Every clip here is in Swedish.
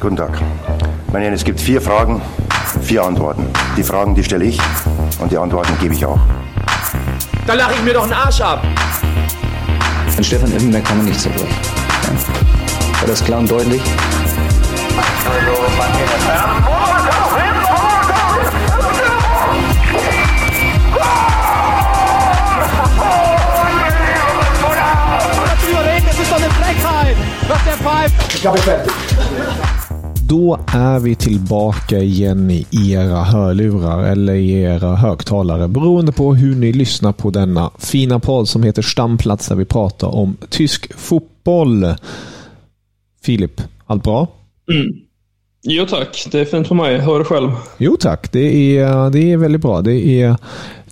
Guten Tag. Meine Herren, es gibt vier Fragen, vier Antworten. Die Fragen, die stelle ich und die Antworten gebe ich auch. Da lache ich mir doch einen Arsch ab. An Stefan Effenberg kann man nicht so durch. War das klar und deutlich? Das ist doch eine Frechheit, was der pfeift. Ich glaube, ich fertig. Då är vi tillbaka igen i era hörlurar eller i era högtalare beroende på hur ni lyssnar på denna fina podd som heter Stamplats där vi pratar om tysk fotboll. Filip, allt bra? Mm. Jo tack, det är fint för mig. Hör själv? Jo tack, det är, det är väldigt bra. Det är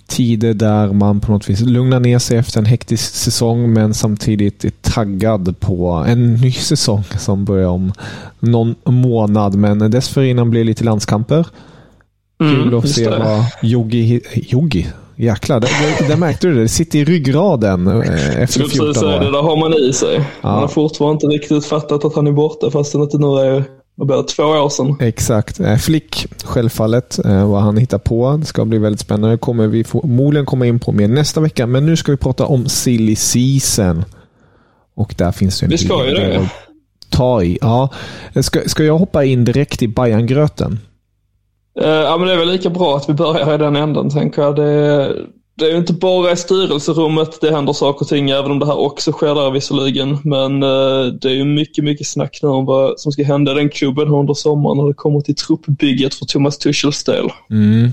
tider där man på något vis lugnar ner sig efter en hektisk säsong men samtidigt är taggad på en ny säsong som börjar om någon månad. Men dessförinnan blir det lite landskamper. Mm, Kul att just se det. vad Joggi... Joggi? Jäklar, det, det, det märkte du det. Det sitter i ryggraden eh, efter Skulle 14 precis säga det, år. där har man i sig. Man har fortfarande inte riktigt fattat att han är borta fast det inte nu är vad blir det, två år sedan. Exakt. Eh, Flick, självfallet, eh, vad han hittar på. Det ska bli väldigt spännande. Det kommer vi förmodligen komma in på mer nästa vecka. Men nu ska vi prata om silly season. Och där finns det en Vi ska ju det. att Ta i. Ja. Ska, ska jag hoppa in direkt i Bajangröten? Eh, ja, men det är väl lika bra att vi börjar i den änden, tänker jag. Det, det är ju inte bara i styrelserummet det händer saker och ting, även om det här också sker där visserligen. Men eh, det är ju mycket, mycket snack nu om vad som ska hända i den klubben under sommaren när det kommer till truppbygget för Thomas Tuchels del. Mm.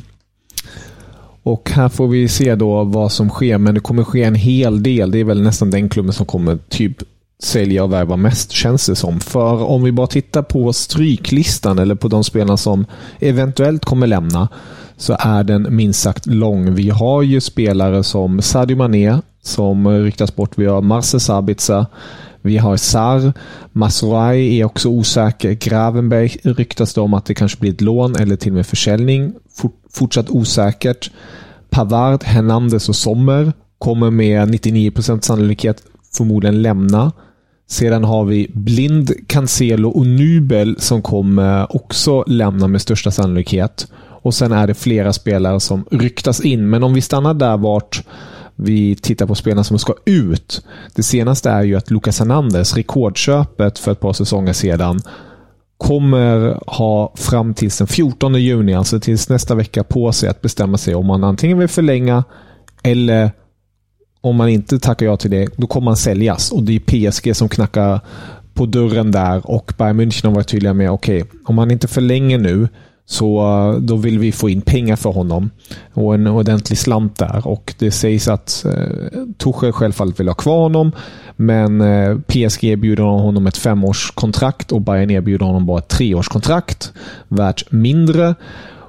Och här får vi se då vad som sker, men det kommer ske en hel del. Det är väl nästan den klubben som kommer typ sälja och värva mest, känns det som. För om vi bara tittar på stryklistan, eller på de spelarna som eventuellt kommer lämna, så är den minst sagt lång. Vi har ju spelare som Sadio Mané, som ryktas bort. Vi har Marcel Sabitzer. Vi har Sar. Masurai är också osäker. Gravenberg ryktas det om att det kanske blir ett lån eller till och med försäljning. Fortsatt osäkert. Pavard, Hernandez och Sommer kommer med 99% sannolikhet förmodligen lämna. Sedan har vi Blind, Cancelo och Nubel som kommer också lämna med största sannolikhet. Och sen är det flera spelare som ryktas in. Men om vi stannar där vart vi tittar på spelarna som ska ut. Det senaste är ju att Lucas Hernandez, rekordköpet för ett par säsonger sedan, kommer ha fram tills den 14 juni, alltså tills nästa vecka, på sig att bestämma sig om man antingen vill förlänga eller om man inte tackar ja till det, då kommer han säljas. Och det är PSG som knackar på dörren där och Bayern München har varit tydliga med okej, okay, om han inte förlänger nu så eh, då vill vi få in pengar för honom och en ordentlig slant där. Och Det sägs att eh, Tuchel självfallet vill ha kvar honom, men eh, PSG erbjuder honom ett femårskontrakt och Bayern erbjuder honom bara ett treårskontrakt värt mindre.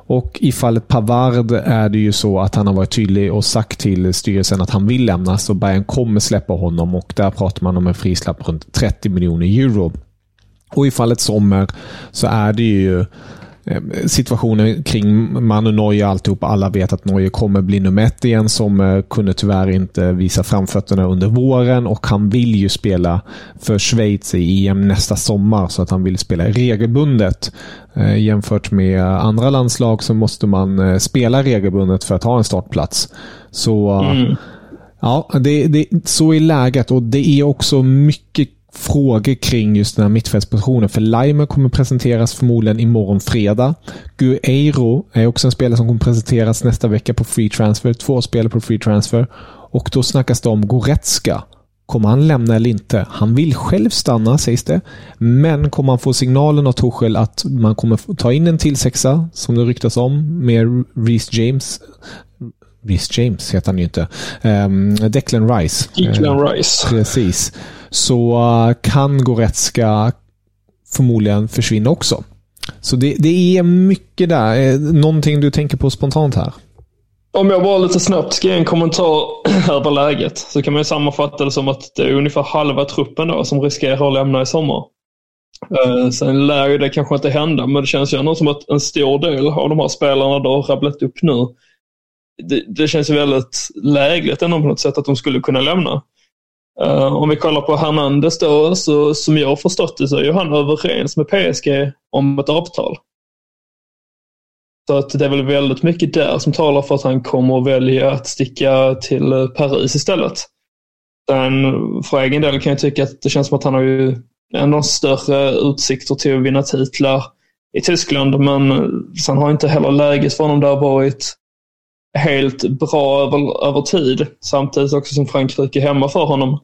Och i fallet Pavard är det ju så att han har varit tydlig och sagt till styrelsen att han vill lämna, så Bayern kommer släppa honom och där pratar man om en frislapp runt 30 miljoner euro. Och i fallet Sommer så är det ju situationen kring Manu Neuer alltihop. Alla vet att Neuer kommer bli nummer ett igen. Som kunde tyvärr inte visa framfötterna under våren och han vill ju spela för Schweiz i EM nästa sommar så att han vill spela regelbundet. Jämfört med andra landslag så måste man spela regelbundet för att ha en startplats. Så mm. ja, det, det, så är läget och det är också mycket frågor kring just den här mittfältspositionen. För Leimer kommer presenteras förmodligen imorgon fredag. Gueiro är också en spelare som kommer presenteras nästa vecka på free transfer. Två spelare på free transfer. Och då snackas det om Goretzka. Kommer han lämna eller inte? Han vill själv stanna sägs det. Men kommer han få signalen av Tuchel att man kommer ta in en till sexa, som det ryktas om, med Reece James Reece James heter han ju inte. Um, Declan Rice. Declan uh, Rice. Precis. Så eh, kan Goretzka förmodligen försvinna också. Så det, det är mycket där. Eh, någonting du tänker på spontant här? Om jag bara lite snabbt ska ge en kommentar över läget så kan man ju sammanfatta det som att det är ungefär halva truppen då som riskerar att lämna i sommar. Uh, sen lär ju det kanske inte hända, men det känns ju ändå som att en stor del av de här spelarna du har rabblat upp nu, det, det känns ju väldigt lägligt ändå på något sätt att de skulle kunna lämna. Uh, om vi kollar på Hernandez då, så som jag har förstått det så är ju han överens med PSG om ett avtal. Så att det är väl väldigt mycket där som talar för att han kommer att välja att sticka till Paris istället. Sen för egen del kan jag tycka att det känns som att han har ju ändå större utsikter till att vinna titlar i Tyskland. Men sen har inte heller läget för honom där varit helt bra över, över tid. Samtidigt också som Frankrike är hemma för honom.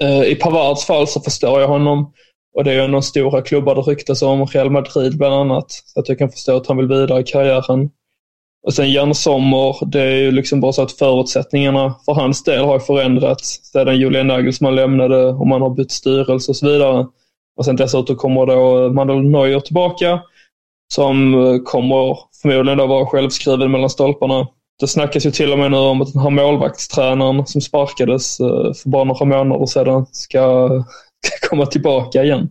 Eh, I Pavards fall så förstår jag honom. Och det är ju några stora klubbar det ryktas om, Real Madrid bland annat. Så att jag kan förstå att han vill vidare i karriären. Och sen Jan Sommer, det är ju liksom bara så att förutsättningarna för hans del har förändrats sedan Julian Nagelsmann lämnade och man har bytt styrelse och så vidare. Och sen dessutom kommer då Manuel Neuer tillbaka som kommer förmodligen då vara självskriven mellan stolparna. Det snackas ju till och med nu om att den här målvaktstränaren som sparkades eh, för bara några månader sedan ska, ska komma tillbaka igen.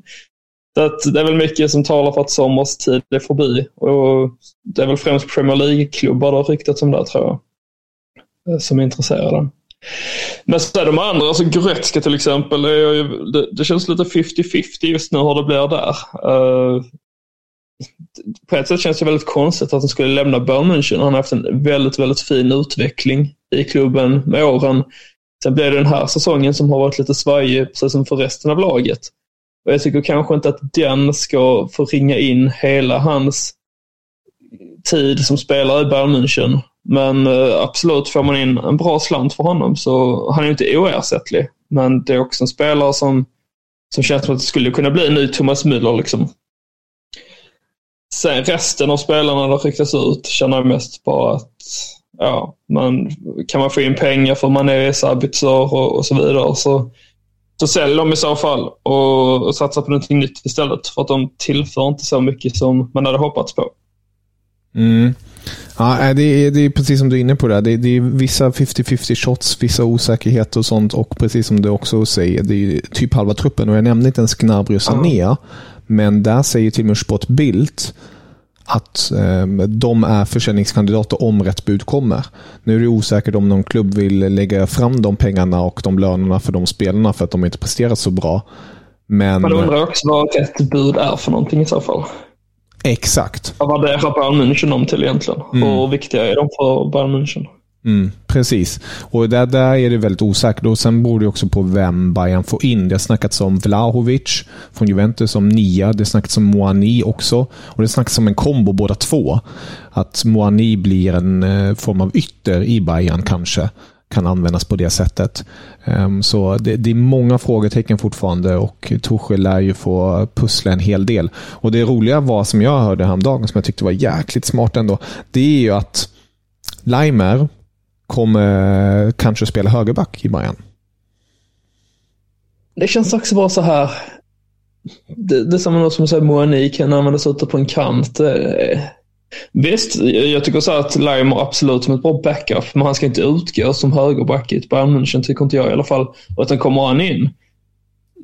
Så det är väl mycket som talar för att Sommers tid är förbi. Och det är väl främst Premier League-klubbar det har ryktats om där, tror jag. Eh, som är intresserade. Men så är de andra, alltså Goretzka till exempel, det, det, känns lite 50-50 just nu hur det blir där. Uh, på ett sätt känns det väldigt konstigt att han skulle lämna Bayern München. Han har haft en väldigt, väldigt fin utveckling i klubben med åren. Sen blev det den här säsongen som har varit lite svajig, precis som för resten av laget. Och jag tycker kanske inte att den ska få ringa in hela hans tid som spelare i Bayern München. Men eh, absolut, får man in en bra slant för honom så han är inte oersättlig. Men det är också en spelare som, som känns som att det skulle kunna bli en ny Thomas Müller. Liksom. Sen resten av spelarna det ryktas ut känner jag mest bara att ja, man, kan man få in pengar för man är Sabitzer och, och så vidare så så sälj dem i så fall och, och satsa på någonting nytt istället. För att de tillför inte så mycket som man hade hoppats på. Mm. Ja, det är, det är precis som du är inne på. Det, det, det är vissa 50-50 shots, vissa osäkerheter och sånt. Och precis som du också säger, det är typ halva truppen. Och jag nämnde inte ens Gnabry och Sané. Mm. Men där säger till och med Sport Bild att eh, de är försäljningskandidater om rätt bud kommer. Nu är det osäkert om någon klubb vill lägga fram de pengarna och de lönerna för de spelarna för att de inte presterat så bra. Men... Man undrar också vad rätt bud är för någonting i så fall. Exakt. Vad värderar Bayern München dem till egentligen? Mm. Hur viktiga är de för Bayern München? Mm, precis. Och där, där är det väldigt osäkert. Och Sen beror det också på vem Bayern får in. Det har snackats om Vlahovic från Juventus som nia. Det har snackats om Moani också. Och Det snackats om en kombo båda två. Att Moani blir en eh, form av ytter i Bayern kanske. Kan användas på det sättet. Um, så det, det, är många frågetecken fortfarande och Torsjö lär ju få pussla en hel del. Och Det roliga var, som jag hörde häromdagen, som jag tyckte var jäkligt smart ändå. Det är ju att Leimer kommer kanske spela högerback i Bayern. Det känns också bara så här. Det, det är som något som säger Moani kan användas ute på en kant. Visst, jag tycker så att Leimer absolut som ett bra backup, men han ska inte utgå som högerback i ett Bayern München, tycker inte jag i alla fall. Utan kommer han in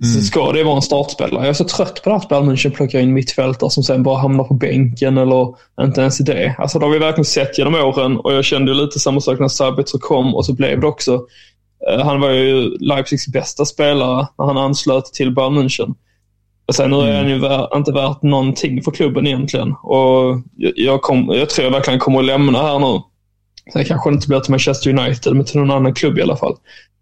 Mm. Så ska det vara en startspelare. Jag är så trött på det att Bayern München plockar in mittfältare som sen bara hamnar på bänken eller inte ens det. Alltså det har vi verkligen sett genom åren och jag kände lite samma sak när Sabitzer kom och så blev det också. Uh, han var ju Leipzigs bästa spelare när han anslöt till Bayern München. Och sen nu är han ju vär, inte värt någonting för klubben egentligen. Och jag, jag, kom, jag tror jag verkligen kommer att lämna här nu. Sen kanske det inte blir till Manchester United, men till någon annan klubb i alla fall.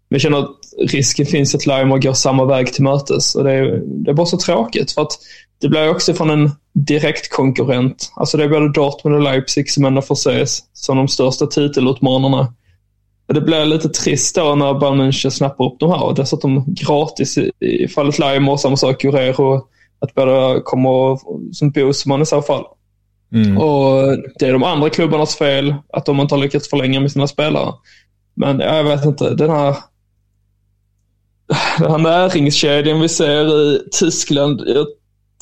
Men jag känner att risken finns att Laimer går samma väg till mötes. Och det, är, det är bara så tråkigt för att det blir också från en direkt konkurrent. Alltså det är både Dortmund och Leipzig som ändå får ses som de största titelutmanarna. Och det blir lite trist då när Bayern München snappar upp de här och dessutom gratis i, fallet Laimer och samma sak Guerrero. Att båda kommer som Bosman i så fall. Mm. Och Det är de andra klubbarnas fel att de inte har lyckats förlänga med sina spelare. Men jag vet inte, den här, den här näringskedjan vi ser i Tyskland. Jag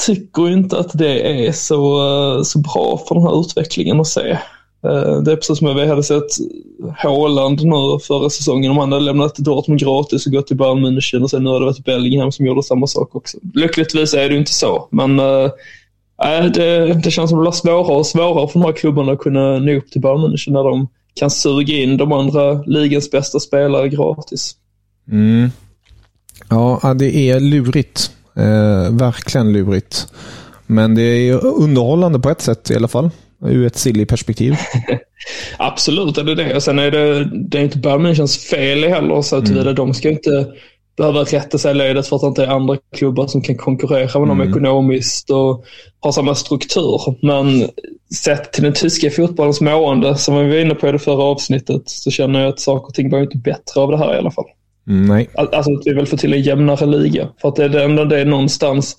tycker inte att det är så, eh, så bra för den här utvecklingen att se. Eh, det är precis som vi hade sett Haaland nu förra säsongen. Om han hade lämnat Dortmund gratis och gått till Bayern München och sen nu har det varit Bellingham som gjorde samma sak också. Lyckligtvis är det ju inte så, men äh, det, det känns som det blir svårare och svårare för de här klubbarna att kunna nå upp till Bayern München när de kan suga in de andra ligans bästa spelare gratis. Mm. Ja, det är lurigt. Eh, verkligen lurigt. Men det är underhållande på ett sätt i alla fall ur ett Silly-perspektiv. Absolut är det det. Och sen är det, det är inte Birmingham's fel heller, så att mm. de ska inte behöva rätta sig i ledet för att det inte är andra klubbar som kan konkurrera med dem mm. ekonomiskt och ha samma struktur. Men sett till den tyska fotbollens mående, som vi var inne på i det förra avsnittet, så känner jag att saker och ting blir inte bättre av det här i alla fall. Mm, nej. Alltså att vi vill få till en jämnare liga. För att det är ändå det någonstans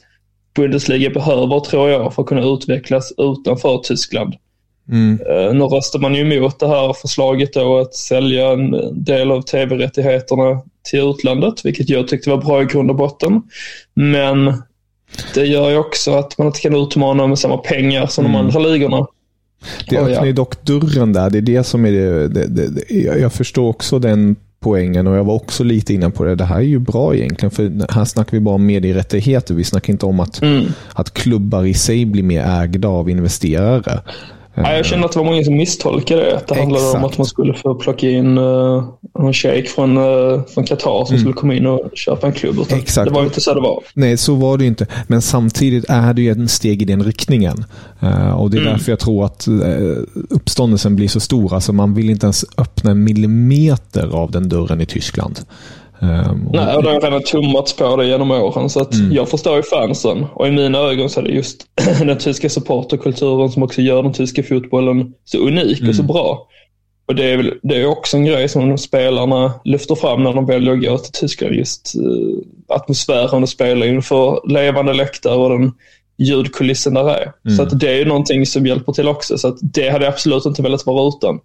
Bundesliga behöver, tror jag, för att kunna utvecklas utanför Tyskland. Mm. Uh, nu röstar man ju emot det här förslaget då att sälja en del av tv-rättigheterna till utlandet, vilket jag tyckte var bra i grund och botten. Men det gör ju också att man inte kan utmana med samma pengar som mm. de andra ligorna. Det öppnar ju dock dörren där. Det är det som är det, det, det, Jag förstår också den poängen och jag var också lite inne på det. Det här är ju bra egentligen, för här snackar vi bara om medierättigheter. Vi snackar inte om att, mm. att klubbar i sig blir mer ägda av investerare. Ja, jag känner att det var många som misstolkade det. Att det handlade om att man skulle få plocka in uh, en shejk från, uh, från Qatar som mm. skulle komma in och köpa en klubb. Exakt. Det var inte så det var. Nej, så var det inte. Men samtidigt är det ju en steg i den riktningen. Uh, och Det är mm. därför jag tror att uh, uppståndelsen blir så stor. Alltså man vill inte ens öppna en millimeter av den dörren i Tyskland. Um, och... Nej, och det har redan tummats på det genom åren. Så att mm. jag förstår ju fansen. Och i mina ögon så är det just den tyska supporterkulturen som också gör den tyska fotbollen så unik mm. och så mm. bra. Och det är, väl, det är också en grej som spelarna lyfter fram när de väljer att gå till Tyskland. Just uh, atmosfären att spela inför levande läktare och den ljudkulissen där är. Mm. Så att det är ju någonting som hjälper till också. Så att det hade jag absolut inte velat vara utan.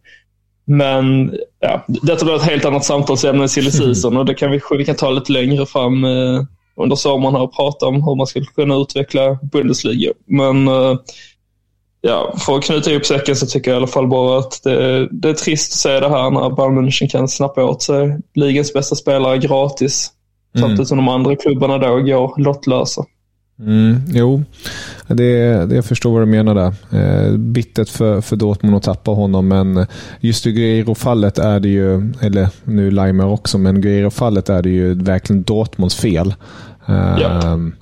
Men ja, detta blir ett helt annat samtalsämne än silly season och det kan vi, vi kan ta lite längre fram eh, under sommaren här och prata om hur man skulle kunna utveckla Bundesliga. Men eh, ja, för att knyta ihop säcken så tycker jag i alla fall bara att det, det är trist att se det här när Bayern München kan snappa åt sig ligans bästa spelare gratis. Mm. Samtidigt som de andra klubbarna då går lottlösa. Mm, jo, det, det, jag förstår vad du menar där. Eh, bittert för, för Dortmund att tappa honom, men just i Guerrero-fallet är det ju, eller nu Leimer också, men Guerrero-fallet är det ju verkligen Dortmunds fel. Eh, yep.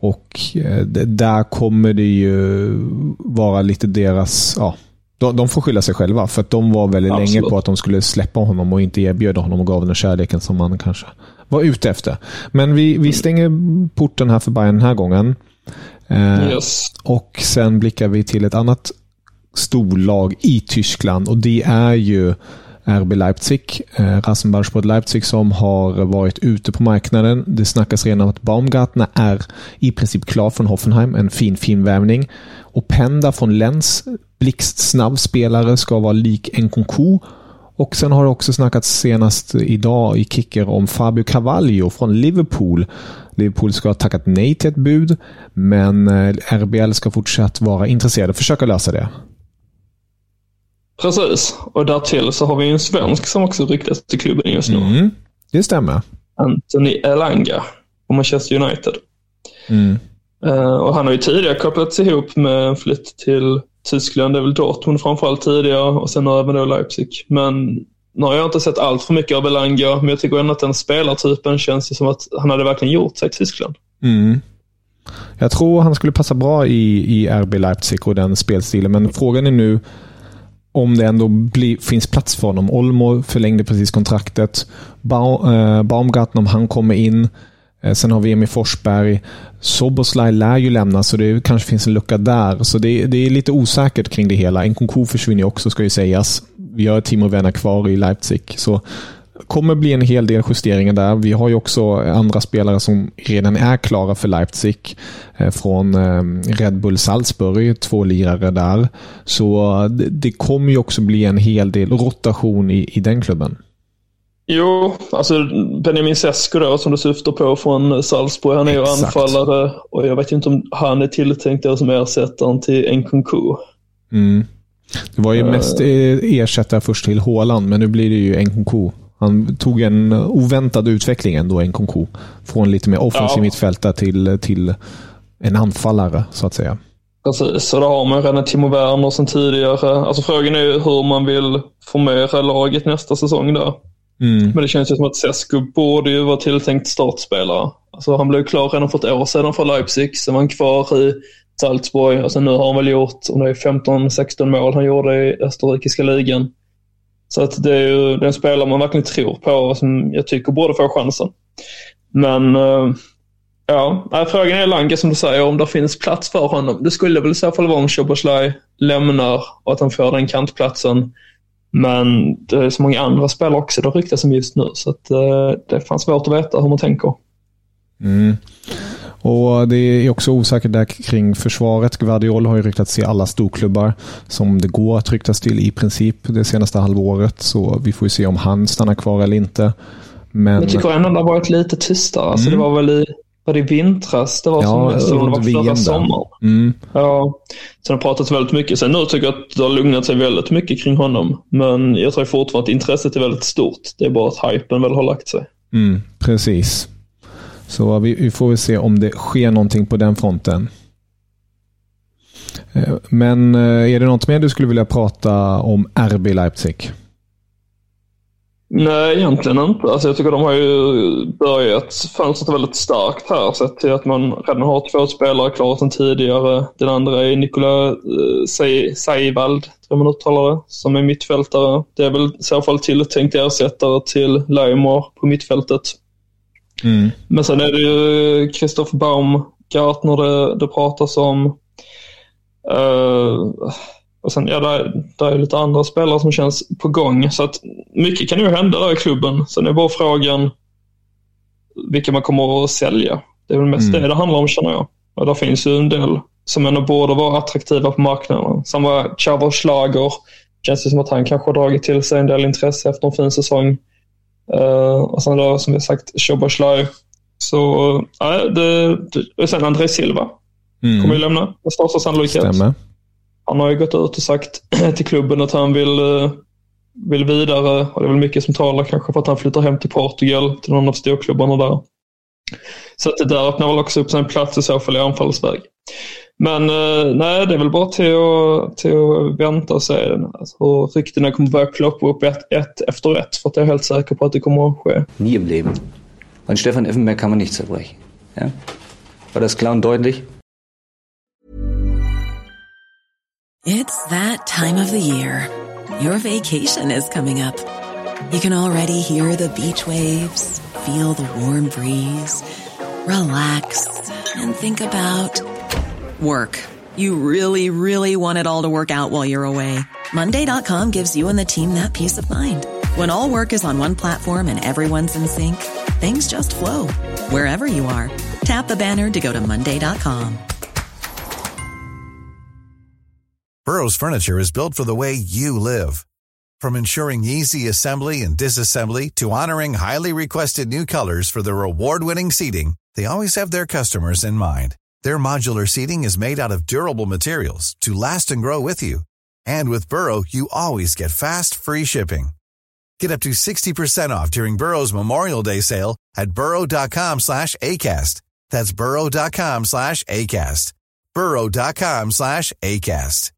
Och eh, där kommer det ju vara lite deras, ja, de, de får skylla sig själva, för att de var väldigt Absolut. länge på att de skulle släppa honom och inte erbjuda honom och gav den kärleken som man kanske var ute efter. Men vi, vi stänger porten här för Bayern den här gången. Eh, yes. Och sen blickar vi till ett annat storlag i Tyskland och det är ju RB Leipzig, eh, Rasenballsport Leipzig som har varit ute på marknaden. Det snackas redan om att Baumgartner är i princip klar från Hoffenheim, en fin fin värvning. Och Penda från Lens, blixtsnabb spelare, ska vara lik Nkunku och sen har det också snackats senast idag i Kicker om Fabio Cavallio från Liverpool. Liverpool ska ha tackat nej till ett bud, men eh, RBL ska fortsatt vara intresserade och försöka lösa det. Precis, och därtill så har vi en svensk som också ryktas till klubben just nu. Mm, det stämmer. Anthony Elanga på Manchester United. Mm. Uh, och han har ju tidigare kopplats ihop med en flytt till Tyskland är väl Dortmund framförallt tidigare och sen även då Leipzig. Men nu har jag inte sett allt för mycket av Elanga, men jag tycker ändå att den spelartypen känns som att han hade verkligen gjort sig i Tyskland. Mm. Jag tror han skulle passa bra i, i RB Leipzig och den spelstilen, men frågan är nu om det ändå blir, finns plats för honom. Olmo förlängde precis kontraktet. Ba, eh, Baumgarten, om han kommer in, Eh, sen har vi Emil Forsberg. Soboslaj lär ju lämna, så det kanske finns en lucka där. Så det, det är lite osäkert kring det hela. Nkunku försvinner också, ska ju sägas. Vi har Timo Werner kvar i Leipzig. Så kommer bli en hel del justeringar där. Vi har ju också andra spelare som redan är klara för Leipzig. Eh, från eh, Red Bull Salzburg, två lirare där. Så det, kommer ju också bli en hel del rotation i, i den klubben. Jo, alltså Benjamin Sesko då som du syftar på från Salzburg. Han är ju anfallare och jag vet inte om han är tilltänkt då som ersättaren till Nkunku. Mm. Det var ju uh, mest ersättare först till Håland, men nu blir det ju Nkunku. Han tog en oväntad utveckling ändå, Nkunku. Från lite mer offensiv ja. mittfältare till, till en anfallare, så att säga. Precis, så då har man redan Timo Werner sedan tidigare. Alltså frågan är ju hur man vill formera laget nästa säsong där. Mm. Men det känns ju som att Sesko borde ju vara tilltänkt startspelare. Alltså han blev klar redan för ett år sedan för Leipzig. Sen var han kvar i Salzburg. Alltså nu har han väl gjort om det är 15-16 mål han gjorde i österrikiska ligan. Så att det är ju den spelare man verkligen tror på och som jag tycker borde få chansen. Men eh, ja, frågan är Lange som du säger om det finns plats för honom. Det skulle väl i så fall vara om Szoboszlaj lämnar och att han får den kantplatsen. Men det är så många andra spelare också det ryktas om just nu. Så att, eh, det fanns svårt att veta hur man tänker. Mm. Och Det är också osäkert där kring försvaret. Guardiol har ju ryktats i alla storklubbar som det går att ryktas till i princip det senaste halvåret. Så vi får ju se om han stannar kvar eller inte. Men... Jag tycker ändå det har varit lite tystare. Mm. Alltså det var väl i, var det i vintras det var ja, som det var förra sommaren. Mm. Ja, sen har pratats väldigt mycket. Sen nu tycker jag att det har lugnat sig väldigt mycket kring honom. Men jag tror fortfarande att intresset är väldigt stort. Det är bara att hypen väl har lagt sig. Mm, precis. Så vi, vi får väl se om det sker någonting på den fronten. Eh, men eh, är det något mer du skulle vilja prata om RB Leipzig? Nej, egentligen inte. Alltså jag tycker de har ju börjat fönstret väldigt starkt här. Sett till att man redan har två spelare klara sedan tidigare. Den andra är Nikola eh, Seivald, tror jag man uttalar det, som är mittfältare. Det är väl i så fall tilltänkt ersättare till Leimer på mittfältet. Mm. Men sen är det ju Christoph Baumgartner det, det pratas om. Uh, och sen, ja, där, där är lite andra spelare som känns på gång. Så att mycket kan ju hända där i klubben. Sen är bara frågan vilka man kommer att sälja. Det är väl mest mm. det det handlar om känner jag. Och där finns ju en del som ändå borde vara attraktiva på marknaden. Samma Chavo Schlager. Känns det som att han kanske har dragit till sig en del intresse efter en fin säsong. Uh, och sen då som vi sagt Szoboszlaj. Så uh, det, det, och sen André Silva mm. kommer ju lämna med största sannolikhet. Stämmer. Han har ju gått ut och sagt till klubben att han vill, uh, vill vidare och det är väl mycket som talar kanske för att han flyttar hem till Portugal till någon av storklubbarna där. Så att det där öppnar väl också upp sin plats i så fall i anfallsväg. Men eh, nej, det är väl bara till att, till att vänta och se alltså, ryktena kommer börja ploppa upp ett, ett efter ett. För att jag är helt säker på att det kommer att ske. Nie im Leben. An Stefan Effenberg kan man nicht zerbrechen. Ja? War das klar und deutlich? It's that time of the year. Your vacation is coming up. You can already hear the beach waves, feel the warm breeze, relax and think about Work. You really, really want it all to work out while you're away. Monday.com gives you and the team that peace of mind. When all work is on one platform and everyone's in sync, things just flow wherever you are. Tap the banner to go to Monday.com. Burrow's Furniture is built for the way you live. From ensuring easy assembly and disassembly to honoring highly requested new colors for their award winning seating, they always have their customers in mind. Their modular seating is made out of durable materials to last and grow with you. And with Burrow, you always get fast, free shipping. Get up to 60% off during Burrow's Memorial Day sale at burrow.com slash ACAST. That's burrow.com slash ACAST. burrow.com slash ACAST.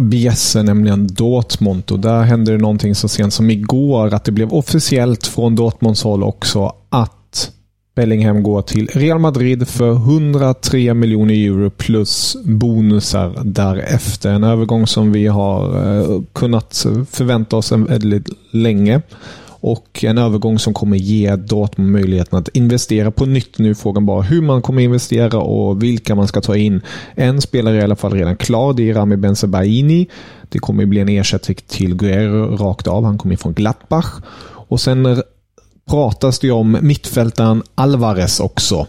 Bjässe, nämligen Dortmund. Och där hände det någonting så sent som igår att det blev officiellt från Dortmunds håll också att Bellingham går till Real Madrid för 103 miljoner euro plus bonusar därefter. En övergång som vi har eh, kunnat förvänta oss väldigt länge. och en övergång som kommer ge Dortmund möjligheten att investera på nytt. Nu är frågan bara hur man kommer investera och vilka man ska ta in. En spelare är i alla fall redan klar. Det är Rami Benzebaini. Det kommer bli en ersättning till Guerrero rakt av. Han kommer från Gladbach. Och sen pratas det om mittfältaren Alvarez också.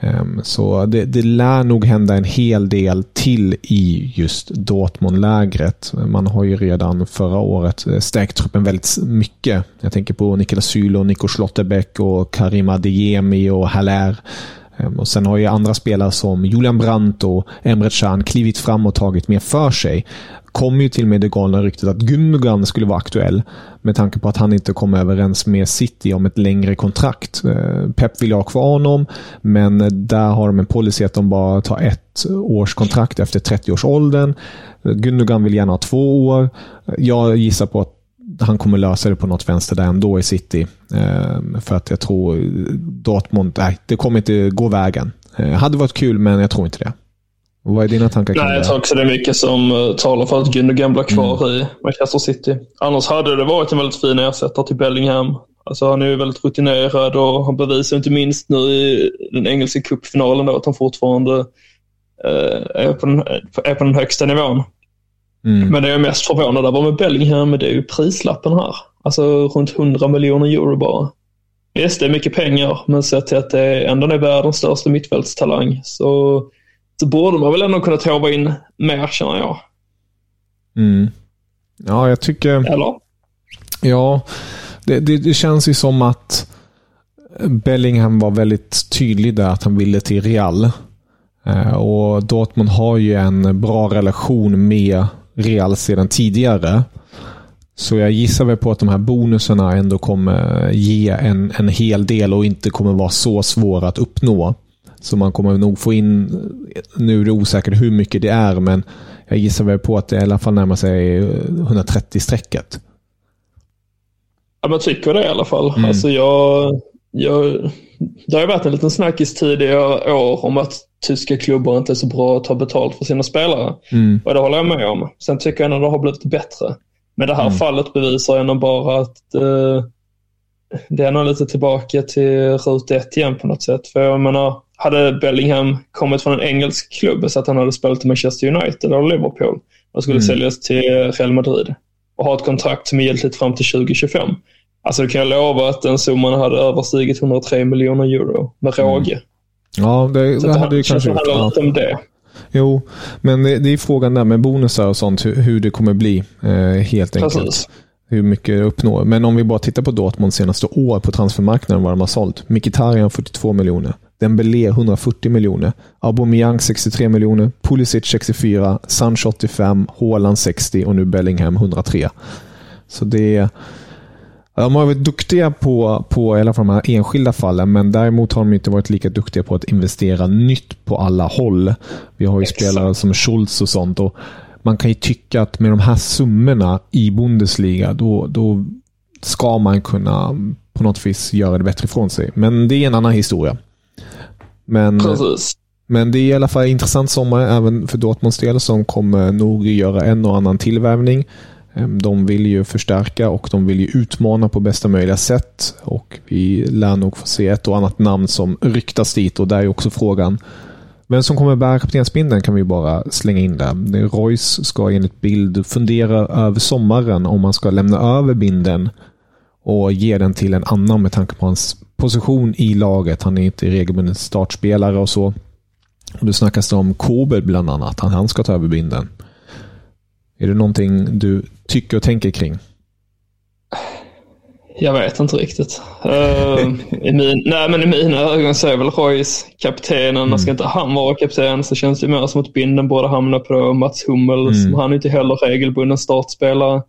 Ehm, så det, det lär nog hända en hel del till i just Dortmund-lägret. Man har ju redan förra året eh, stärkt truppen väldigt mycket. Jag tänker på Niklas Süle Nico Schlotterbeck och Karim Adeyemi och Haller. Ehm, och Sen har ju andra spelare som Julian Brandt och Emre Can klivit fram och tagit mer för sig kom ju till med det galna ryktet att Gundogan skulle vara aktuell. Med tanke på att han inte kom överens med City om ett längre kontrakt. Eh, Pep vill ha kvar honom, men där har de en policy att de bara tar ett års kontrakt efter 30-årsåldern. Gundogan vill gärna ha två år. Jag gissar på att han kommer lösa det på något vänster där ändå i City. Eh, för att jag tror Dortmund, nej, det kommer inte gå vägen. Det hade varit kul, men jag tror inte det. Vad är dina tankar kring Nej, det? Jag tror också det är mycket som uh, talar för att Gundogan blir kvar mm. i Manchester City. Annars hade det varit en väldigt fin ersättare till Bellingham. Alltså, han är ju väldigt rutinerad och han bevisar inte minst nu i den engelska cupfinalen att han fortfarande uh, är, på den, är på den högsta nivån. Mm. Men det jag är mest förvånad över med Bellingham det är ju prislappen här. Alltså runt 100 miljoner euro bara. Visst, det är mycket pengar, men sett till att det ändå är världens största mittfältstalang så så borde man väl ändå kunna tova in mer känner jag. Mm. Ja, jag tycker... Eller? Ja, det, det, det, känns ju som att Bellingham var väldigt tydlig där att han ville till Real. Eh, och Dortmund har ju en bra relation med Real sedan tidigare. Så jag gissar väl på att de här bonusarna ändå kommer ge en, en hel del och inte kommer vara så svåra att uppnå. Så man kommer nog få in, nu är det osäkert hur mycket det är, men jag gissar väl på att det i alla fall närmar sig 130-strecket. Ja, man tycker det i alla fall. Mm. Alltså jag, jag, det har varit en liten snackis tidigare år om att tyska klubbar inte är så bra att ta betalt för sina spelare. Mm. Och det håller jag med om. Sen tycker jag att det har blivit bättre. Men det här mm. fallet bevisar ändå bara att eh, det är nog lite tillbaka till rut ett igen på något sätt. För jag menar, hade Bellingham kommit från en engelsk klubb så att han hade spelat i Manchester United eller Liverpool och skulle mm. säljas till Real Madrid och ha ett kontrakt som är giltigt fram till 2025. Alltså det kan jag lova att den summan hade överstigit 103 miljoner euro med mm. råge. Mm. Ja, det, det hade ju kanske gjort. Det om det. Jo, men det, det, är frågan där med bonusar och sånt, hur, hur det kommer bli eh, helt enkelt. Precis hur mycket uppnår. Men om vi bara tittar på Dortmund senaste år på transfermarknaden vad de har sålt. Mkhitaryan 42 miljoner. Dembélé 140 miljoner. Aubameyang 63 miljoner. Pulisic 64. Sancho 85. Haaland 60 och nu Bellingham 103. Så det är... De har varit duktiga på, på i alla fall de här enskilda fallen, men däremot har de inte varit lika duktiga på att investera nytt på alla håll. Vi har ju Exakt. spelare som Schultz och sånt. Och man kan ju tycka att med de här summorna i Bundesliga, då, då ska man kunna på något vis göra det bättre ifrån sig. Men det är en annan historia. Men, men det är i alla fall intressant sommar även för Dortmunds del som kommer nog göra en och annan tillvärvning. Ehm, de vill ju förstärka och de vill ju utmana på bästa möjliga sätt. Och Vi lär nog få se ett och annat namn som ryktas dit och där är också frågan vem som kommer bära kaptensbindeln kan vi bara slänga in där. Royce ska enligt bild fundera över sommaren om man ska lämna över binden och ge den till en annan med tanke på hans position i laget. Han är inte regelbunden startspelare och så. Och det snackas om Kobel bland annat. Han, han ska ta över binden. Är det någonting du tycker och tänker kring? Jag vet inte riktigt. Uh, i, min, nej, men I mina ögon så är väl Royce kaptenen. Mm. Ska inte han vara kapten så känns det mer som att binden borde hamna på Mats Hummels. Mm. Han är inte heller regelbunden startspelare.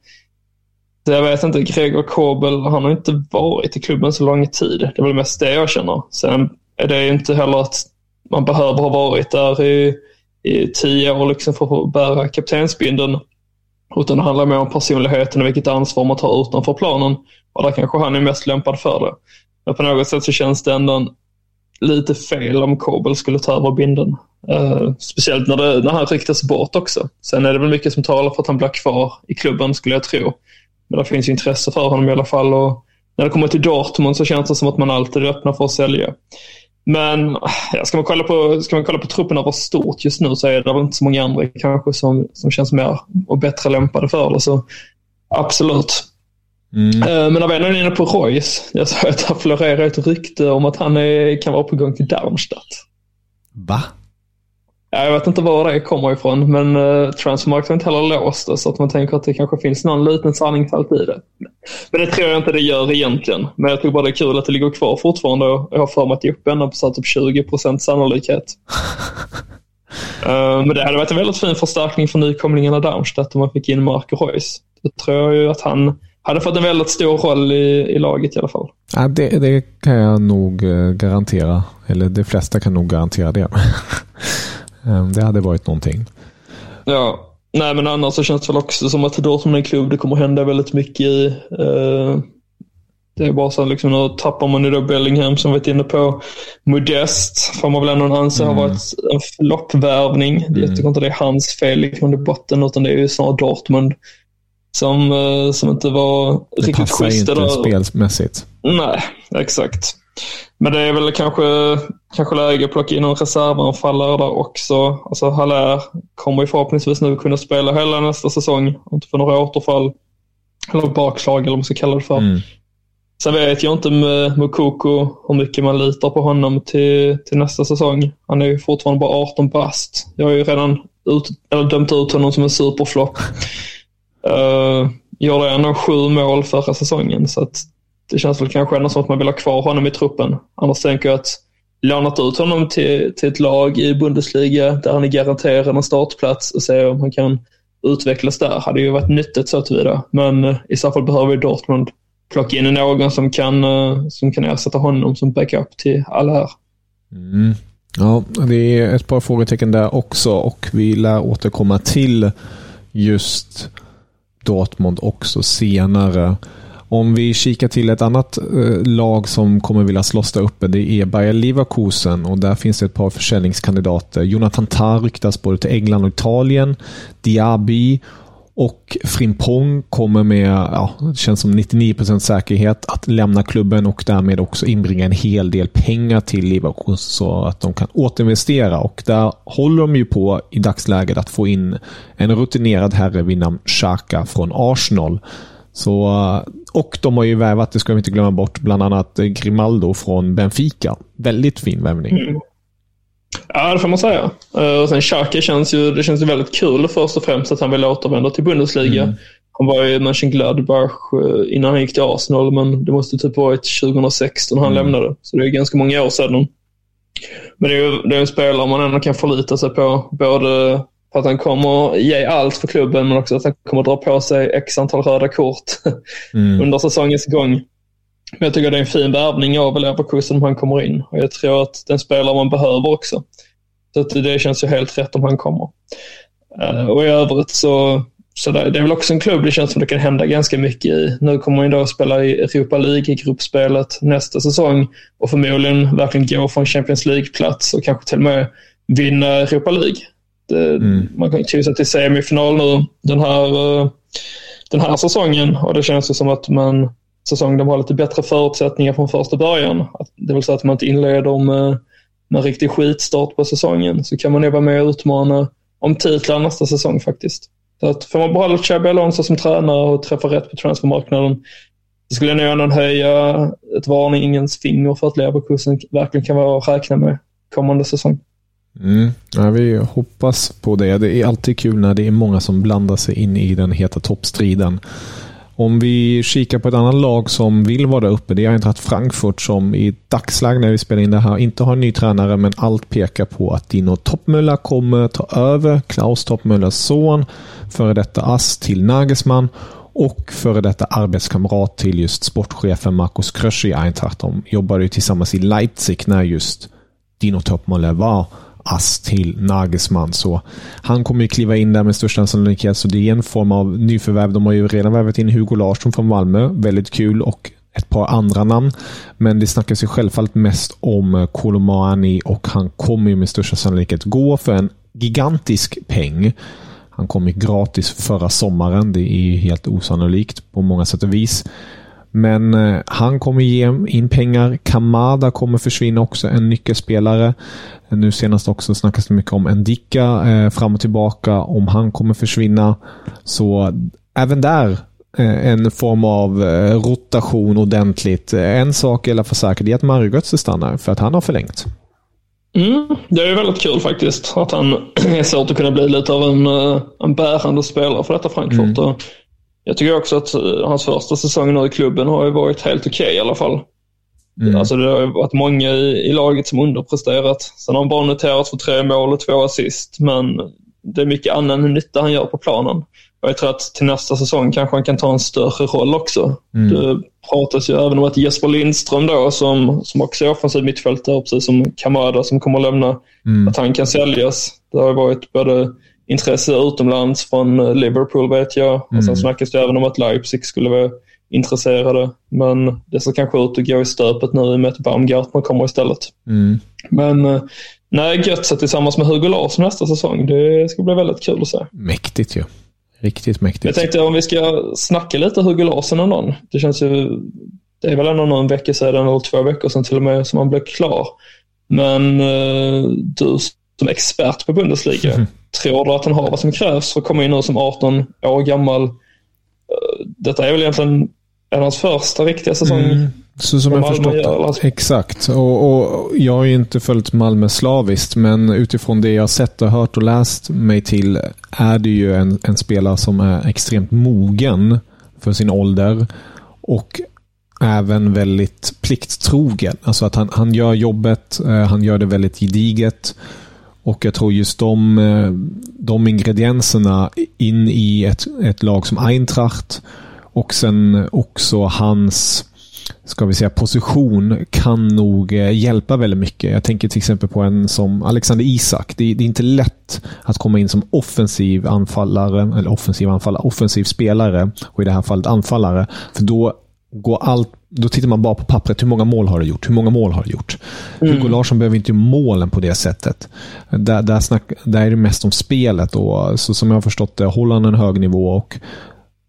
Så jag vet inte, Gregor Kobel, han har inte varit i klubben så lång tid. Det är väl mest det jag känner. Sen är det inte heller att man behöver ha varit där i, i tio år liksom för att bära kaptensbindeln. Utan det handlar mer om personligheten och vilket ansvar man tar utanför planen. Och där kanske han är mest lämpad för det. Men på något sätt så känns det ändå lite fel om Kobel skulle ta över binden. Uh, speciellt när, det, när han riktas bort också. Sen är det väl mycket som talar för att han blir kvar i klubben skulle jag tro. Men det finns intresse för honom i alla fall och när det kommer till Dortmund så känns det som att man alltid är öppna för att sälja. Men ja, ska, man kolla på, ska man kolla på truppen över stort just nu så är det väl inte så många andra kanske som, som känns mer och bättre lämpade för det. Så absolut. Mm. Men när vi är inne på Royce, jag sa att det florerar ett rykte om att han är, kan vara på gång till Darmstadt. Va? Ja, jag vet inte var det kommer ifrån, men uh, Transfermarkt har inte heller låst det, så att man tänker att det kanske finns någon liten sanningshalt i det. Men det tror jag inte det gör egentligen. Men jag tycker bara det är kul att det ligger kvar fortfarande och jag har för mig att det är uppe på typ 20% sannolikhet. uh, men det hade varit en väldigt fin förstärkning för nykomlingarna Darmstadt om man fick in Marco Reus. Då tror jag ju att han hade fått en väldigt stor roll i, i laget i alla fall. Ja, det, det kan jag nog eh, garantera. Eller de flesta kan nog garantera det. Ehm, det hade varit någonting. Ja, nej men annars så känns det väl också som att Dortmund är en klubb det kommer hända väldigt mycket i. Uh, det är bara så att liksom, nu tappar man ju då Bellingham som vi varit inne på. Modest får man väl ändå anse mm. har varit en floppvärvning. Mm. Jag tycker inte det är hans fel i grund och botten utan det är ju snarare Dortmund som, uh, som inte var det riktigt schysst. Det passar inte spelmässigt. Nej, exakt. Men det är väl kanske, kanske läge att plocka in en reservanfallare där också. Alltså Haller kommer ju förhoppningsvis nu kunna spela hela nästa säsong. Inte få några återfall. Eller bakslag eller vad man ska kalla det för. Mm. Sen vet jag inte med Mukoko hur mycket man litar på honom till, till nästa säsong. Han är ju fortfarande bara 18 bast. Jag har ju redan ut, eller dömt ut honom som en superflopp. uh, gjorde ändå sju mål förra säsongen så att det känns väl kanske ändå som att man vill ha kvar honom i truppen. Annars tänker jag att lånat ut honom till, till ett lag i Bundesliga där han är garanterad en startplats och se om han kan utvecklas där hade ju varit nyttigt så tillvida. Men uh, i så fall behöver Dortmund plocka in någon som kan, uh, som kan ersätta honom som backup till alla här. Mm. Ja, det är ett par frågetecken där också och vi lär återkomma till just Dortmund också senare. Om vi kikar till ett annat eh, lag som kommer vilja slåss där uppe, det är Bayer Leverkusen och där finns det ett par försäljningskandidater. Jonathan Tah ryktas både till England och Italien. Diaby och Frimpong kommer med, ja, det känns som 99% säkerhet att lämna klubben och därmed också inbringa en hel del pengar till Leverkusen så att de kan återinvestera. Och där håller de ju på i dagsläget att få in en rutinerad herre vid namn Xhaka från Arsenal. Så, och de har ju värvat, det ska vi inte glömma bort, bland annat Grimaldo från Benfica. Väldigt fin värvning. Mm. Ja, det får man säga. Uh, och sen Xhaka känns ju, det känns ju väldigt kul först och främst att han vill återvända till Bundesliga. Mm. Han var i Mönchengladbach innan han gick till Arsenal, men det måste typ varit 2016 han mm. lämnade. Så det är ganska många år sedan. Men det är ju det är en spelare man ändå kan förlita sig på. Både för att han kommer ge allt för klubben men också att han kommer dra på sig x antal röda kort mm. under säsongens gång. Men jag tycker det är en fin värvning av Leverkusen om han kommer in och jag tror att den spelar man behöver också. Så att det känns ju helt rätt om han kommer. Uh, och i övrigt så, så det, det är väl också en klubb det känns som det kan hända ganska mycket i. Nu kommer han då att spela i Europa League i gruppspelet nästa säsong och förmodligen verkligen gå från Champions League-plats och kanske till och med vinna Europa League. Det, mm. Man kan ju sig till semifinal nu den här, eh, den här säsongen och det känns ju som att man säsong de har lite bättre förutsättningar från första början. Det vill säga att man inte inleder med, med riktig skitstart på säsongen så kan man nog vara med och utmana om titlar nästa säsong faktiskt. Så att får man behålla Xabi Alonso som tränare och träffa rätt på transfermarknaden så skulle jag nog ändå höja ett varningens finger för att Leverkusen verkligen kan vara att räkna med kommande säsong. Mm. Ja, vi hoppas på det. Det är alltid kul när det är många som blandar sig in i den heta toppstriden. Om vi kikar på ett annat lag som vill vara där uppe, det är Eintracht Frankfurt som i dagsläget när vi spelar in det här inte har en ny tränare, men allt pekar på att Dino Toppmöller kommer ta över Klaus Toppmöllers son, före detta ass till Nagelsmann och före detta arbetskamrat till just sportchefen Markus Krösch i Eintracht. De jobbade ju tillsammans i Leipzig när just Dino Toppmöller var ass till Nagelsmann. Så han kommer ju kliva in där med största sannolikhet. Så det är en form av nyförvärv. De har ju redan värvat in Hugo Larsson från Malmö. Väldigt kul och ett par andra namn. Men det snackas ju självfallet mest om eh, Kolomani och han kommer ju med största sannolikhet gå för en gigantisk peng. Han kom ju gratis förra sommaren. Det är helt osannolikt på många sätt och vis. Men eh, han kommer ge in pengar. Kamada kommer försvinna också, en nyckelspelare. Nu senast också snackas det mycket om Endika eh, fram och tillbaka, om han kommer försvinna. Så även där eh, en form av rotation ordentligt. En sak är i alla fall säker, det är att Mario Götze stannar för att han har förlängt. Mm, det är väldigt kul faktiskt. Att han är svårt att kunna bli lite av en, en bärande spelare för detta Frankfurt. Mm. Jag tycker också att eh, hans första säsong nu i klubben har ju varit helt okej okay, i alla fall. Mm. Alltså det har varit många i, i, laget som underpresterat. Sen har han bara noterat för tre mål och två assist, men det är mycket annan nytta han gör på planen. Och jag tror att till nästa säsong kanske han kan ta en större roll också. Mm. Det pratas ju även om att Jesper Lindström då, som, som också är offensiv mittfältare, precis som Kamada som kommer att lämna, mm. att han kan säljas. Det har varit både intresse utomlands från Liverpool vet jag. Mm. Och sen snackas det även om att Leipzig skulle vara intresserade. Men det ser kanske ut att gå i stöpet nu i och med att Baumgartner kommer istället. Mm. Men eh, nej, Götze tillsammans med Hugo Larsson nästa säsong. Det ska bli väldigt kul att se. Mäktigt ju. Ja. Riktigt mäktigt. Jag tänkte om vi ska snacka lite Hugo Larsson om någon. Det känns ju... Det är väl ändå någon vecka sedan, eller två veckor sedan till och med, som han blev klar. Men uh, du som expert på Bundesliga, mm. tror du att han har vad som krävs för att komma in nu som 18 år gammal? Uh, detta är väl egentligen en av hans första riktiga säsong. Mm. Så som jag förstått alltså. Exakt. Och, och, jag har ju inte följt Malmö slaviskt, men utifrån det jag sett och hört och läst mig till är det ju en, en spelare som är extremt mogen för sin ålder. Och även väldigt plikttrogen. Alltså att han, han gör jobbet, eh, han gör det väldigt gediget. Och jag tror just de, eh, de ingredienserna in i ett, ett lag som Eintracht och sen också hans ska vi säga, position kan nog eh, hjälpa väldigt mycket. Jag tänker till exempel på en som Alexander Isak. Det är, det är, inte lätt att komma in som offensiv anfallare, eller offensiv anfallare, offensiv spelare och i det här fallet anfallare. För då går allt då tittar man bara på pappret. Hur många mål har du gjort? Hur många mål har du gjort? Mm. Hugo Larsson behöver inte målen på det sättet. Där, där, snack, där är det mest om spelet. Och, så som jag har förstått det håller han en hög nivå och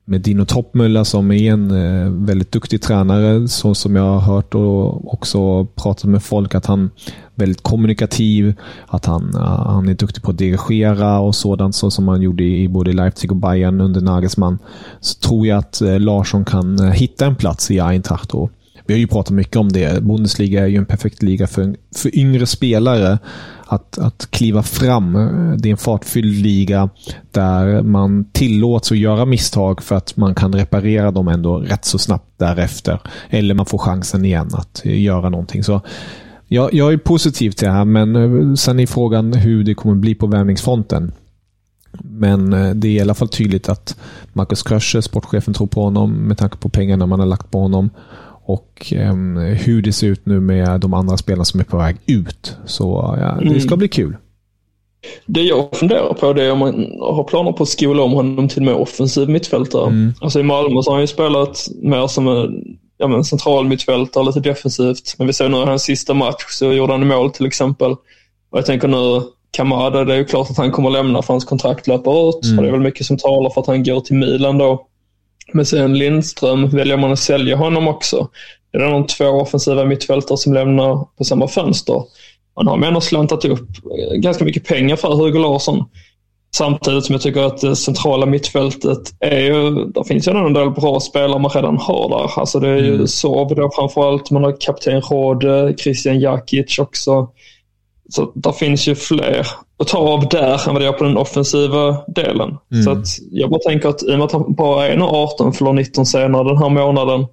med Dino Toppmölla som är en eh, väldigt duktig tränare, så som jag har hört och också pratat med folk, att han väldigt kommunikativ, att han, eh, han är duktig på att dirigera och sådant, så som han gjorde i både Leipzig och Bayern under Nagelsmann. Så tror jag att eh, Larsson kan eh, hitta en plats i Eintracht. Och vi har ju pratat mycket om det. Bundesliga är ju en perfekt liga för, för yngre spelare att, att kliva fram. Det är en fartfylld liga där man tillåts att göra misstag för att man kan reparera dem ändå rätt så snabbt därefter. Eller man får chansen igen att göra någonting. Så jag, jag är positiv till det här, men eh, sen är frågan hur det kommer bli på värvningsfronten. Men eh, det är i alla fall tydligt att Marcus Krösche, sportchefen, tror på honom med tanke på pengarna man har lagt på honom och um, hur det ser ut nu med de andra spelarna som är på väg ut. Så ja, det ska mm. bli kul. Det jag funderar på det är om man har planer på att skola om honom till mer offensiv mittfältare. Mm. Alltså i Malmö så har han ju spelat mer som en ja, men central mittfältare, lite defensivt. Men vi såg nu i hans sista match så gjorde han mål till exempel. Och jag tänker nu, Kamada, det är ju klart att han kommer lämna för hans kontrakt löper ut. Mm. Och det är väl mycket som talar för att han går till Milan då. Men sen Lindström, väljer man att sälja honom också? Det är de två offensiva mittfältare som lämnar på samma fönster. Man har ändå slantat upp ganska mycket pengar för Hugo Larsson. Samtidigt som jag tycker att det centrala mittfältet är ju, där finns ju en del bra spelare man redan har där. Alltså det är ju mm. Sorb då framförallt, man har kapten Rode, Christian Jakic också. Så där finns ju fler att ta av där än vad det gör på den offensiva delen. Mm. Så att jag bara tänker att i och med att han bara är 18, fyller 19 senare den här månaden,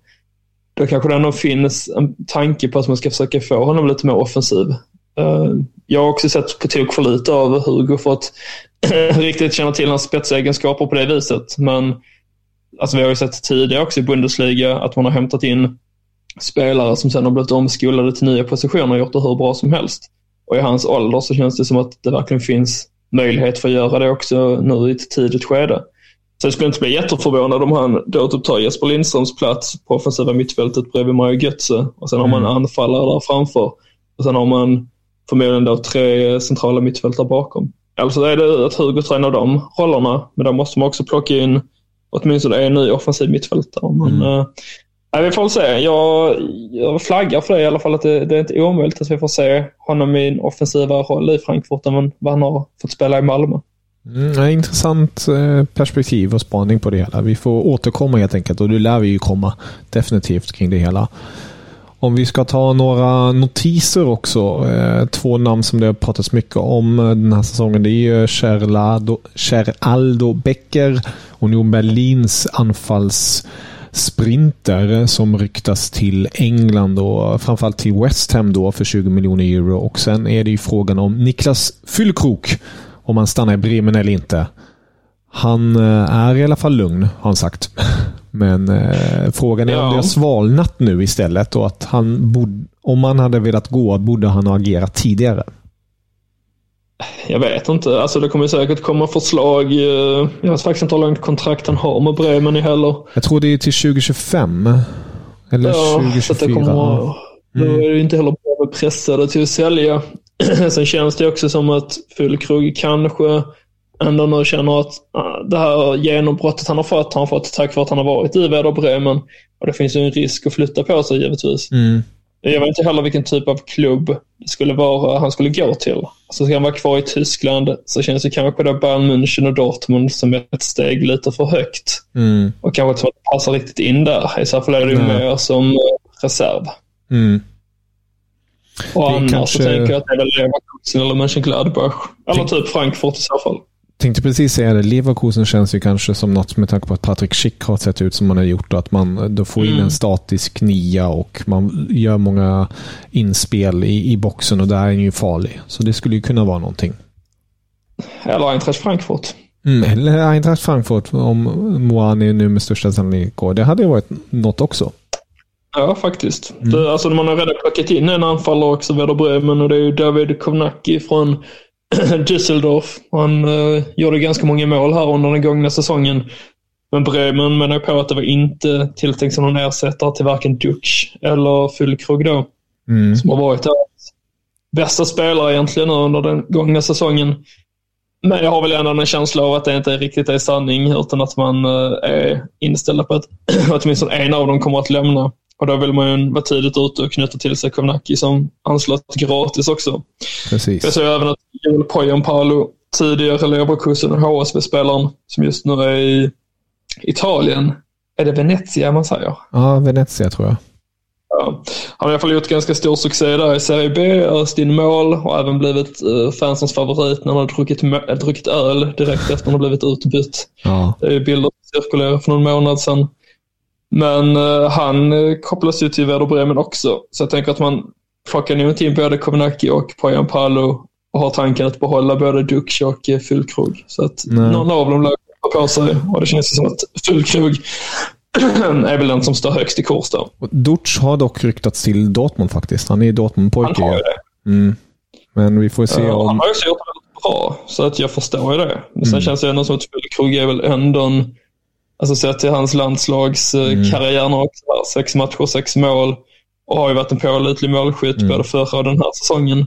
då kanske det ändå finns en tanke på att man ska försöka få honom lite mer offensiv. Uh, jag har också sett på tok för lite av Hugo för att riktigt känna till hans spetsegenskaper på det viset. Men alltså, vi har ju sett tidigare också i Bundesliga att man har hämtat in spelare som sen har blivit omskolade till nya positioner och gjort det hur bra som helst. Och i hans ålder så känns det som att det verkligen finns möjlighet för att göra det också nu i ett tidigt skede. Så jag skulle inte bli jätteförvånad om han då typ tar Jesper Lindströms plats på offensiva mittfältet bredvid Mario Götze och sen har man mm. anfallare där framför. Och sen har man förmodligen då tre centrala mittfältare bakom. Alltså är det att Hugo tränar de rollerna, men då måste man också plocka in åtminstone en ny offensiv mittfältare. Men, mm. äh, vi får väl se. Jag, jag flaggar för det i alla fall. att det, det, är inte omöjligt att vi får se honom i en offensivare roll i Frankfurt än vad han har fått spela i Malmö. Mm, intressant eh, perspektiv och spaning på det hela. Vi får återkomma helt enkelt och det lär vi ju komma definitivt kring det hela. Om vi ska ta några notiser också. Eh, två namn som det har pratats mycket om eh, den här säsongen. Det är ju Cheraldo Becker, Union Berlins anfallssprinter som ryktas till England och framförallt till West Ham då för 20 miljoner euro. Och sen är det ju frågan om Niklas Fyllkrok, om han stannar i Bremen eller inte. Han eh, är i alla fall lugn, har han sagt. Men eh, frågan är ja. om det har svalnat nu istället och att han bod, om han hade velat gå borde han ha agerat tidigare. Jag vet inte. Alltså det kommer säkert komma förslag. Eh, jag vet faktiskt inte hur långt kontrakt han har med Bremen heller. Jag tror det är till 2025. Eller ja, 2024. Kommer, ja. Då är det inte heller bra pressade till att sälja. Sen känns det också som att Fullkrog kanske ändå nu känner att uh, det här genombrottet han har fått, han har fått tack vare att han har varit i Werder Bremen. Och det finns ju en risk att flytta på sig givetvis. Mm. Jag vet inte heller vilken typ av klubb det skulle vara han skulle gå till. Alltså ska han vara kvar i Tyskland så känns det kanske på Bayern München och Dortmund som ett steg lite för högt. Mm. Och kanske inte passar riktigt in där. I så fall är det ju mer som eh, reserv. Mm. Och annars kanske... så tänker jag att det är väl Leverkusen eller Mönchengladbach. Eller typ Frankfurt i så fall. Tänkte precis säga det. Leverkusen känns ju kanske som något med tanke på att Patrik Schick har sett ut som man har gjort. Att man då får in mm. en statisk nia och man gör många inspel i, i boxen och där är den ju farlig. Så det skulle ju kunna vara någonting. Eller Eintracht Frankfurt. Mm, eller Eintracht Frankfurt om Moani nu med största sannolikhet går. Det hade ju varit något också. Ja, faktiskt. Mm. Det, alltså, man har redan plockat in en anfallare också, Werder Bremen, och det är ju David Kovnacki från Düsseldorf. Han uh, gjorde ganska många mål här under den gångna säsongen. Men Bremen menar på att det var inte tilltänkt som någon ersättare till varken Dutch eller Füllkrog då. Mm. Som har varit deras bästa spelare egentligen under den gångna säsongen. Men jag har väl ändå en känsla av att det inte riktigt är sanning utan att man uh, är inställda på att åtminstone en av dem kommer att lämna. Och då vill man ju vara tidigt ute och knyta till sig Kovnacki som anslöt gratis också. Precis. Jag ser även att Joel Poyampalo, tidigare Leverkusen och HSV-spelaren, som just nu är i Italien. Är det Venezia man säger? Ja, Venezia tror jag. Ja. Han har i alla fall gjort ganska stor succé där i Serie B, öst in mål och även blivit uh, fansens favorit när han har druckit, druckit öl direkt efter att han har blivit utbytt. Ja. Det är bilder som cirkulerar för någon månad sedan. Men uh, han kopplas ju till Werder Bremen också. Så jag tänker att man plockar nog inte in både Kovnacki och Poyan Palo och har tanken att behålla både Dux och uh, Fullkrog. Så att Nej. någon av dem lär på sig och det känns som att Fullkrog är väl den som står högst i kurs då. Dutch har dock ryktats till Dortmund faktiskt. Han är Dortmund-pojke. Han har det. Mm. Men vi får se ja, om... Han har ju gjort det bra, så att jag förstår ju det. Men sen mm. känns det ändå som att Fullkrog är väl ändå en Alltså sett till hans landslagskarriär mm. också. Sex matcher, sex mål. Och har ju varit en pålitlig målskytt mm. både förra och den här säsongen.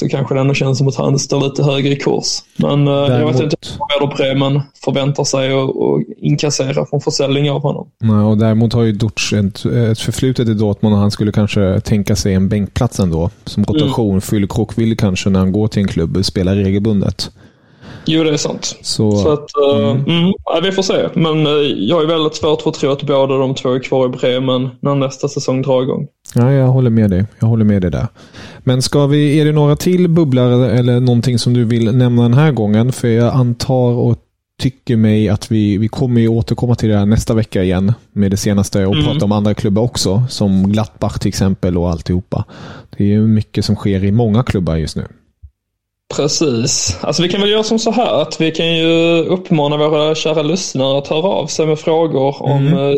Så kanske det ändå känns som att han står lite högre i kurs. Men Däremot... Eh, jag vet inte vad Bremen förväntar sig att inkassera från försäljning av honom. Nej, och däremot har ju Dutch ett, ett förflutet i Dortmund och han skulle kanske tänka sig en bänkplats ändå. Som rotation. Mm. Fyllkrok vill kanske när han går till en klubb spela regelbundet. Jo, det är sant. Så, så att, uh, mm. Mm, ja, vi får se. Men uh, jag är väldigt svårt för att tro att båda de två är kvar i Bremen när nästa säsong drar igång. Ja, jag håller med dig. Jag håller med dig där. Men ska vi, är det några till bubblare eller någonting som du vill nämna den här gången? För jag antar och tycker mig att vi, vi kommer ju återkomma till det här nästa vecka igen med det senaste och mm. prata om andra klubbar också. Som Glattbach till exempel och alltihopa. Det är ju mycket som sker i många klubbar just nu. Precis. Alltså vi kan väl göra som så här att vi kan ju uppmana våra kära lyssnare att höra av sig med frågor mm. om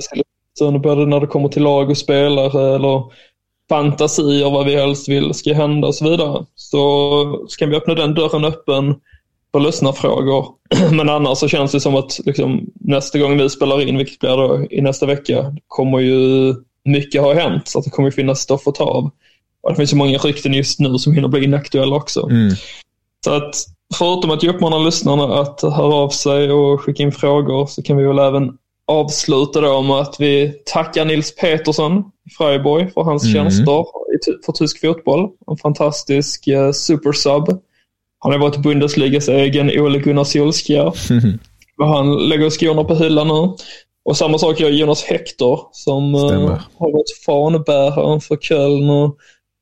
eh, både när det kommer till lag och spelare eller fantasier, vad vi helst vill ska hända och så vidare. Så ska vi öppna den dörren öppen för lyssnarfrågor. Men annars så känns det som att liksom, nästa gång vi spelar in, vilket blir då i nästa vecka, kommer ju mycket ha hänt. Så att det kommer finnas stoff att ta av. Och det finns ju många rykten just nu som hinner bli inaktuella också. Mm. Så att förutom att jag uppmanar lyssnarna att höra av sig och skicka in frågor så kan vi väl även avsluta då med att vi tackar Nils Petersson i Freiburg för hans mm. tjänster för tysk fotboll. En fantastisk uh, supersub. Han har varit Bundesligas egen Ole Gunnar Solskjaer. Mm. Han lägger skorna på hyllan nu. Och samma sak gör Jonas Hector som uh, har varit fanbäraren för Köln och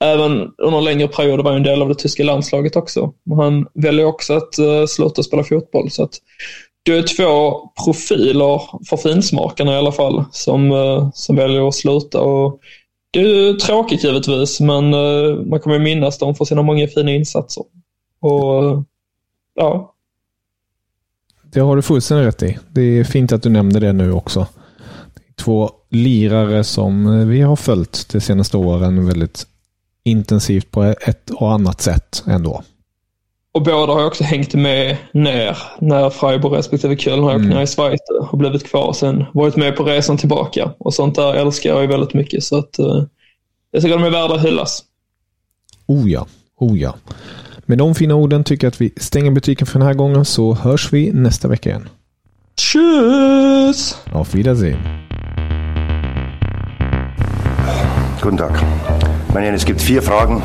även under en längre period var en del av det tyska landslaget också. Han väljer också att uh, sluta spela fotboll. Så att det är två profiler för finsmakarna i alla fall som, uh, som väljer att sluta. Och det är tråkigt givetvis, men uh, man kommer minnas dem för sina många fina insatser. Och ja. Det har du fullständigt rätt i. Det är fint att du nämnde det nu också. Två lirare som vi har följt de senaste åren väldigt intensivt på ett och annat sätt ändå. Och båda har också hängt med ner när Freiburg respektive Köln har åkt mm. ner i Schweiz och blivit kvar och sen varit med på resan tillbaka. Och sånt där älskar jag ju väldigt mycket så att uh, jag tycker de är värda att hyllas. Oh ja, oh ja. Med de fina orden tycker jag att vi stänger butiken för den här gången så hörs vi nästa vecka igen. Tschüss! Auf Wiedersehen. Guten Tag. Meine es gibt vier Fragen,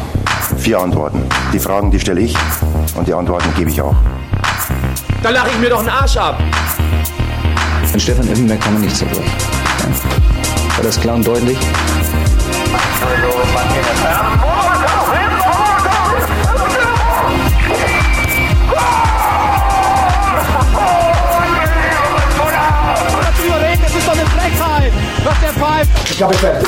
vier Antworten. Die Fragen, die stelle ich und die Antworten gebe ich auch. Da lache ich mir doch einen Arsch ab. An Stefan Effenberg kann man nichts dafür. Ja. War das klar und deutlich? Das ist doch eine Frechheit, was der pfeift. Ich glaube, ich fertig.